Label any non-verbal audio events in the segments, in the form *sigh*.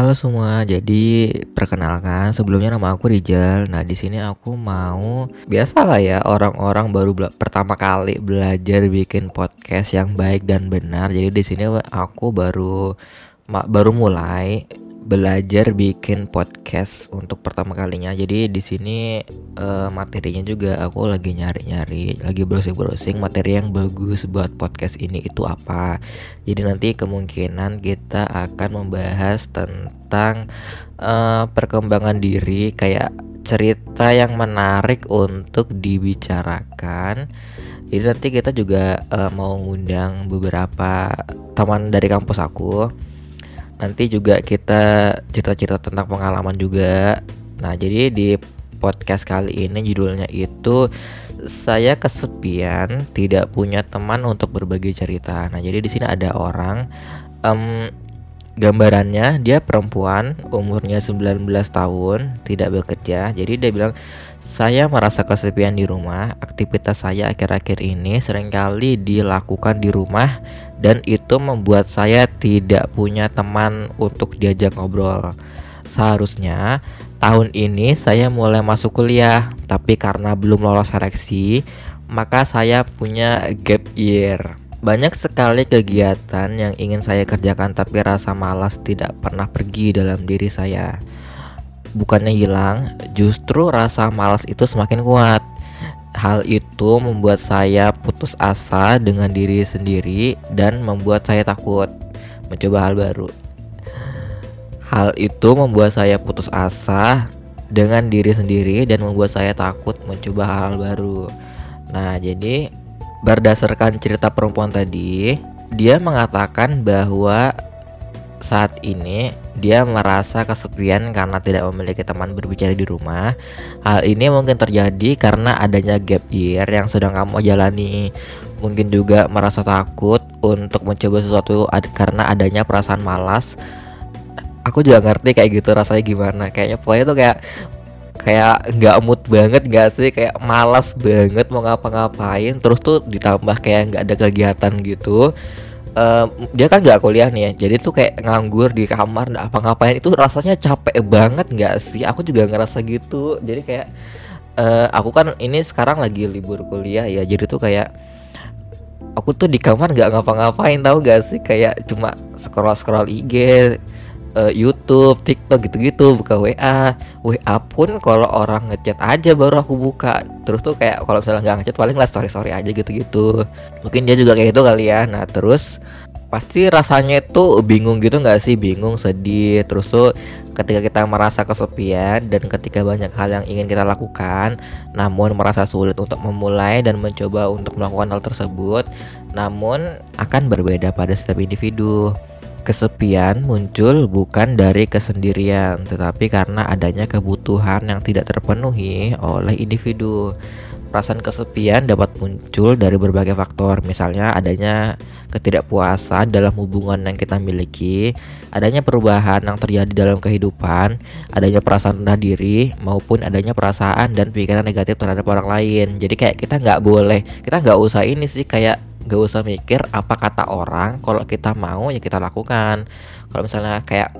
Halo semua, jadi perkenalkan sebelumnya nama aku Rijal. Nah di sini aku mau biasa lah ya orang-orang baru pertama kali belajar bikin podcast yang baik dan benar. Jadi di sini aku baru baru mulai belajar bikin podcast untuk pertama kalinya. Jadi di sini uh, materinya juga aku lagi nyari-nyari, lagi browsing-browsing materi yang bagus buat podcast ini itu apa. Jadi nanti kemungkinan kita akan membahas tentang uh, perkembangan diri kayak cerita yang menarik untuk dibicarakan. Jadi nanti kita juga uh, mau ngundang beberapa teman dari kampus aku nanti juga kita cerita-cerita tentang pengalaman juga. Nah, jadi di podcast kali ini judulnya itu saya kesepian, tidak punya teman untuk berbagi cerita. Nah, jadi di sini ada orang um, gambarannya dia perempuan umurnya 19 tahun tidak bekerja. Jadi dia bilang saya merasa kesepian di rumah. Aktivitas saya akhir-akhir ini sering kali dilakukan di rumah dan itu membuat saya tidak punya teman untuk diajak ngobrol. Seharusnya tahun ini saya mulai masuk kuliah tapi karena belum lolos seleksi maka saya punya gap year banyak sekali kegiatan yang ingin saya kerjakan tapi rasa malas tidak pernah pergi dalam diri saya. Bukannya hilang, justru rasa malas itu semakin kuat. Hal itu membuat saya putus asa dengan diri sendiri dan membuat saya takut mencoba hal baru. Hal itu membuat saya putus asa dengan diri sendiri dan membuat saya takut mencoba hal baru. Nah, jadi Berdasarkan cerita perempuan tadi, dia mengatakan bahwa saat ini dia merasa kesepian karena tidak memiliki teman berbicara di rumah. Hal ini mungkin terjadi karena adanya gap year yang sedang kamu jalani. Mungkin juga merasa takut untuk mencoba sesuatu ad karena adanya perasaan malas. Aku juga ngerti kayak gitu rasanya gimana. Kayaknya pokoknya tuh kayak kayak nggak mood banget gak sih? Kayak malas banget mau ngapa-ngapain terus tuh ditambah kayak nggak ada kegiatan gitu. Uh, dia kan nggak kuliah nih ya jadi tuh kayak nganggur di kamar nggak apa-ngapain. Itu rasanya capek banget nggak sih? Aku juga ngerasa gitu. Jadi kayak uh, aku kan ini sekarang lagi libur kuliah ya jadi tuh kayak aku tuh di kamar nggak ngapa-ngapain tahu gak sih? Kayak cuma scroll scroll IG uh, YouTube, TikTok gitu-gitu, buka WA. WA pun kalau orang ngechat aja baru aku buka. Terus tuh kayak kalau misalnya nggak ngechat paling lah story-story aja gitu-gitu. Mungkin dia juga kayak gitu kali ya. Nah, terus pasti rasanya itu bingung gitu nggak sih bingung sedih terus tuh ketika kita merasa kesepian dan ketika banyak hal yang ingin kita lakukan namun merasa sulit untuk memulai dan mencoba untuk melakukan hal tersebut namun akan berbeda pada setiap individu Kesepian muncul bukan dari kesendirian, tetapi karena adanya kebutuhan yang tidak terpenuhi oleh individu. Perasaan kesepian dapat muncul dari berbagai faktor, misalnya adanya ketidakpuasan dalam hubungan yang kita miliki, adanya perubahan yang terjadi dalam kehidupan, adanya perasaan rendah diri, maupun adanya perasaan dan pikiran negatif terhadap orang lain. Jadi kayak kita nggak boleh, kita nggak usah ini sih kayak gak usah mikir apa kata orang kalau kita mau ya kita lakukan. Kalau misalnya kayak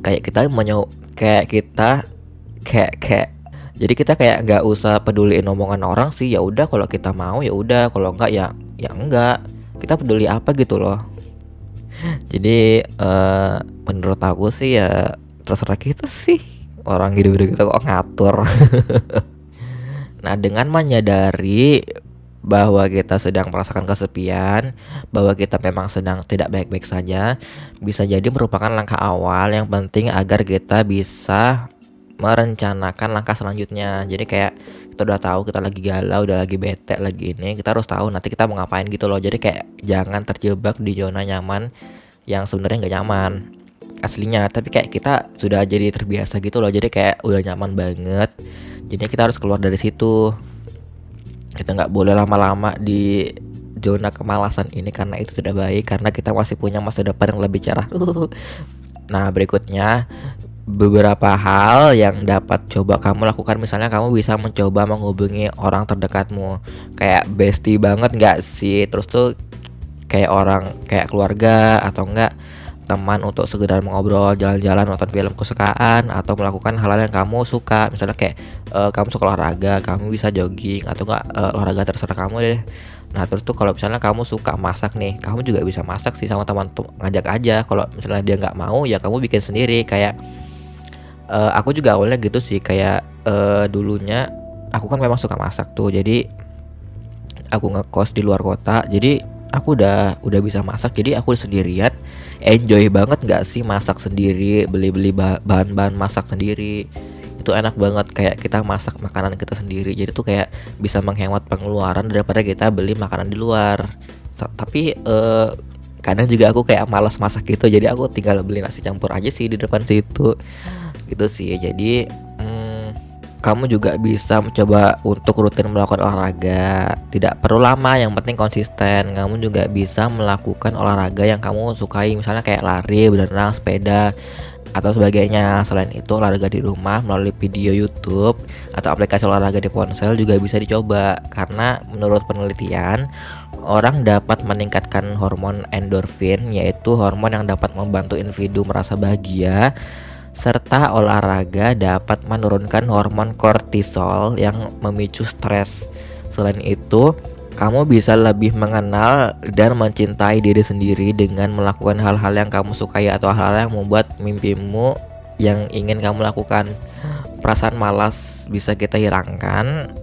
kayak kita mau kayak kita kayak kayak jadi kita kayak nggak usah peduliin omongan orang sih ya udah kalau kita mau ya udah kalau enggak ya ya enggak kita peduli apa gitu loh. Jadi uh, menurut aku sih ya terserah kita sih. Orang hidup-hidup kita kok ngatur. *laughs* Nah dengan menyadari bahwa kita sedang merasakan kesepian, bahwa kita memang sedang tidak baik-baik saja, bisa jadi merupakan langkah awal yang penting agar kita bisa merencanakan langkah selanjutnya. Jadi kayak kita udah tahu kita lagi galau, udah lagi bete lagi ini, kita harus tahu nanti kita mau ngapain gitu loh. Jadi kayak jangan terjebak di zona nyaman yang sebenarnya nggak nyaman aslinya tapi kayak kita sudah jadi terbiasa gitu loh jadi kayak udah nyaman banget jadi kita harus keluar dari situ kita nggak boleh lama-lama di zona kemalasan ini karena itu tidak baik karena kita masih punya masa depan yang lebih cerah. *laughs* nah, berikutnya beberapa hal yang dapat coba kamu lakukan. Misalnya kamu bisa mencoba menghubungi orang terdekatmu. Kayak bestie banget nggak sih? Terus tuh kayak orang kayak keluarga atau enggak teman untuk sekedar mengobrol, jalan-jalan, nonton film kesukaan atau melakukan hal-hal yang kamu suka. Misalnya kayak uh, kamu suka olahraga, kamu bisa jogging atau enggak uh, olahraga terserah kamu deh. Nah terus tuh kalau misalnya kamu suka masak nih, kamu juga bisa masak sih sama teman tuh ngajak aja. Kalau misalnya dia nggak mau ya kamu bikin sendiri. Kayak uh, aku juga awalnya gitu sih kayak uh, dulunya aku kan memang suka masak tuh. Jadi aku ngekos di luar kota. Jadi aku udah udah bisa masak jadi aku sendirian. Enjoy banget nggak sih masak sendiri beli-beli bahan-bahan masak sendiri? Itu enak banget kayak kita masak makanan kita sendiri. Jadi tuh kayak bisa menghemat pengeluaran daripada kita beli makanan di luar. Tapi eh, kadang juga aku kayak malas masak gitu jadi aku tinggal beli nasi campur aja sih di depan situ. Gitu sih jadi kamu juga bisa mencoba untuk rutin melakukan olahraga. Tidak perlu lama, yang penting konsisten. Kamu juga bisa melakukan olahraga yang kamu sukai, misalnya kayak lari, berenang, sepeda, atau sebagainya. Selain itu, olahraga di rumah melalui video YouTube atau aplikasi olahraga di ponsel juga bisa dicoba. Karena menurut penelitian, orang dapat meningkatkan hormon endorfin, yaitu hormon yang dapat membantu individu merasa bahagia serta olahraga dapat menurunkan hormon kortisol yang memicu stres. Selain itu, kamu bisa lebih mengenal dan mencintai diri sendiri dengan melakukan hal-hal yang kamu sukai atau hal-hal yang membuat mimpimu yang ingin kamu lakukan. Perasaan malas bisa kita hilangkan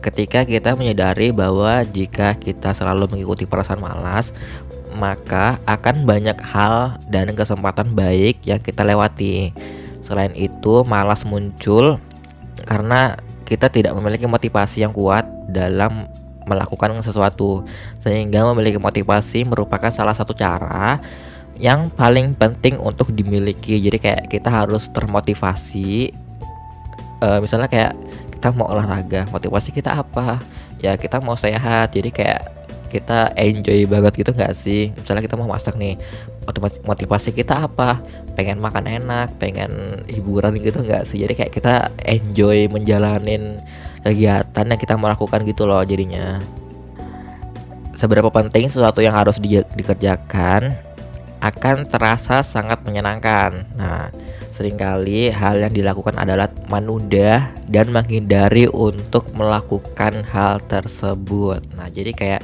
ketika kita menyadari bahwa jika kita selalu mengikuti perasaan malas, maka akan banyak hal dan kesempatan baik yang kita lewati. Selain itu, malas muncul karena kita tidak memiliki motivasi yang kuat dalam melakukan sesuatu. Sehingga memiliki motivasi merupakan salah satu cara yang paling penting untuk dimiliki. Jadi kayak kita harus termotivasi. Uh, misalnya kayak kita mau olahraga, motivasi kita apa? Ya kita mau sehat. Jadi kayak kita enjoy banget gitu nggak sih misalnya kita mau masak nih motivasi kita apa pengen makan enak pengen hiburan gitu nggak sih jadi kayak kita enjoy menjalanin kegiatan yang kita melakukan gitu loh jadinya seberapa penting sesuatu yang harus di dikerjakan akan terasa sangat menyenangkan. Nah, sering kali hal yang dilakukan adalah menunda dan menghindari untuk melakukan hal tersebut. Nah, jadi kayak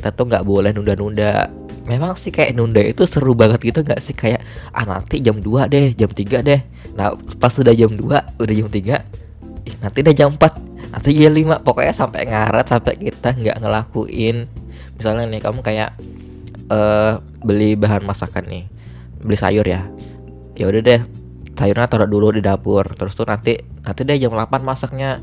kita tuh nggak boleh nunda-nunda. Memang sih kayak nunda itu seru banget gitu nggak sih? Kayak ah nanti jam 2 deh jam 3 deh. Nah pas sudah jam 2 udah jam 3 ih, nanti deh jam 4 nanti jam 5 pokoknya sampai ngaret sampai kita nggak ngelakuin. Misalnya nih kamu kayak uh, beli bahan masakan nih beli sayur ya. Ya udah deh sayurnya taruh dulu di dapur terus tuh nanti nanti deh jam 8 masaknya.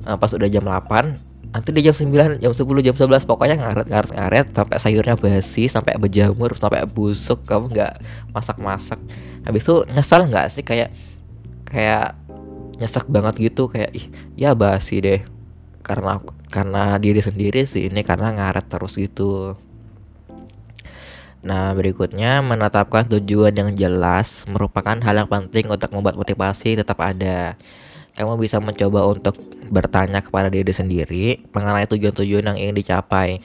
Nah, pas udah jam 8 nanti di jam 9 jam 10 jam 11 pokoknya ngaret ngaret ngaret sampai sayurnya basi sampai berjamur sampai busuk kamu nggak masak masak habis itu nyesal nggak sih kayak kayak nyesek banget gitu kayak ih ya basi deh. Karena karena diri sendiri sih ini karena ngaret terus gitu. Nah, berikutnya menetapkan tujuan yang jelas merupakan hal yang penting untuk membuat motivasi tetap ada kamu bisa mencoba untuk bertanya kepada diri sendiri mengenai tujuan-tujuan yang ingin dicapai.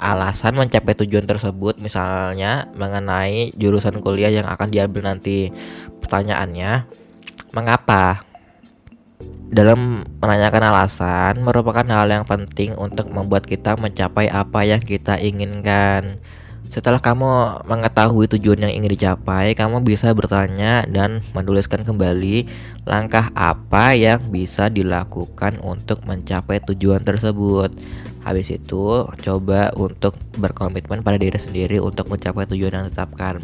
Alasan mencapai tujuan tersebut misalnya mengenai jurusan kuliah yang akan diambil nanti. Pertanyaannya, mengapa? Dalam menanyakan alasan merupakan hal yang penting untuk membuat kita mencapai apa yang kita inginkan. Setelah kamu mengetahui tujuan yang ingin dicapai, kamu bisa bertanya dan menuliskan kembali langkah apa yang bisa dilakukan untuk mencapai tujuan tersebut. Habis itu, coba untuk berkomitmen pada diri sendiri untuk mencapai tujuan yang ditetapkan.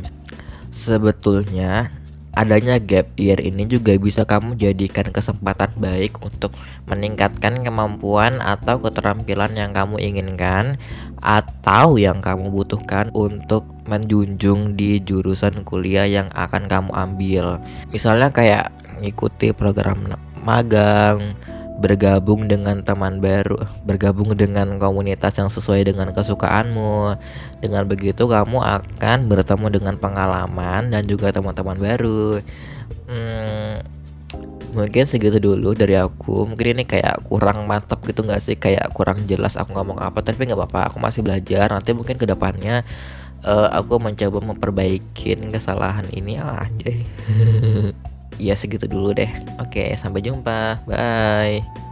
Sebetulnya, adanya gap year ini juga bisa kamu jadikan kesempatan baik untuk meningkatkan kemampuan atau keterampilan yang kamu inginkan atau yang kamu butuhkan untuk menjunjung di jurusan kuliah yang akan kamu ambil. Misalnya kayak ngikuti program magang, bergabung dengan teman baru, bergabung dengan komunitas yang sesuai dengan kesukaanmu. Dengan begitu kamu akan bertemu dengan pengalaman dan juga teman-teman baru. Hmm, mungkin segitu dulu dari aku. Mungkin ini kayak kurang mantap gitu nggak sih? Kayak kurang jelas aku ngomong apa tapi nggak apa-apa. Aku masih belajar. Nanti mungkin ke depannya uh, aku mencoba memperbaikin kesalahan ini. Ah, anjay. *laughs* Ya segitu dulu deh. Oke sampai jumpa. Bye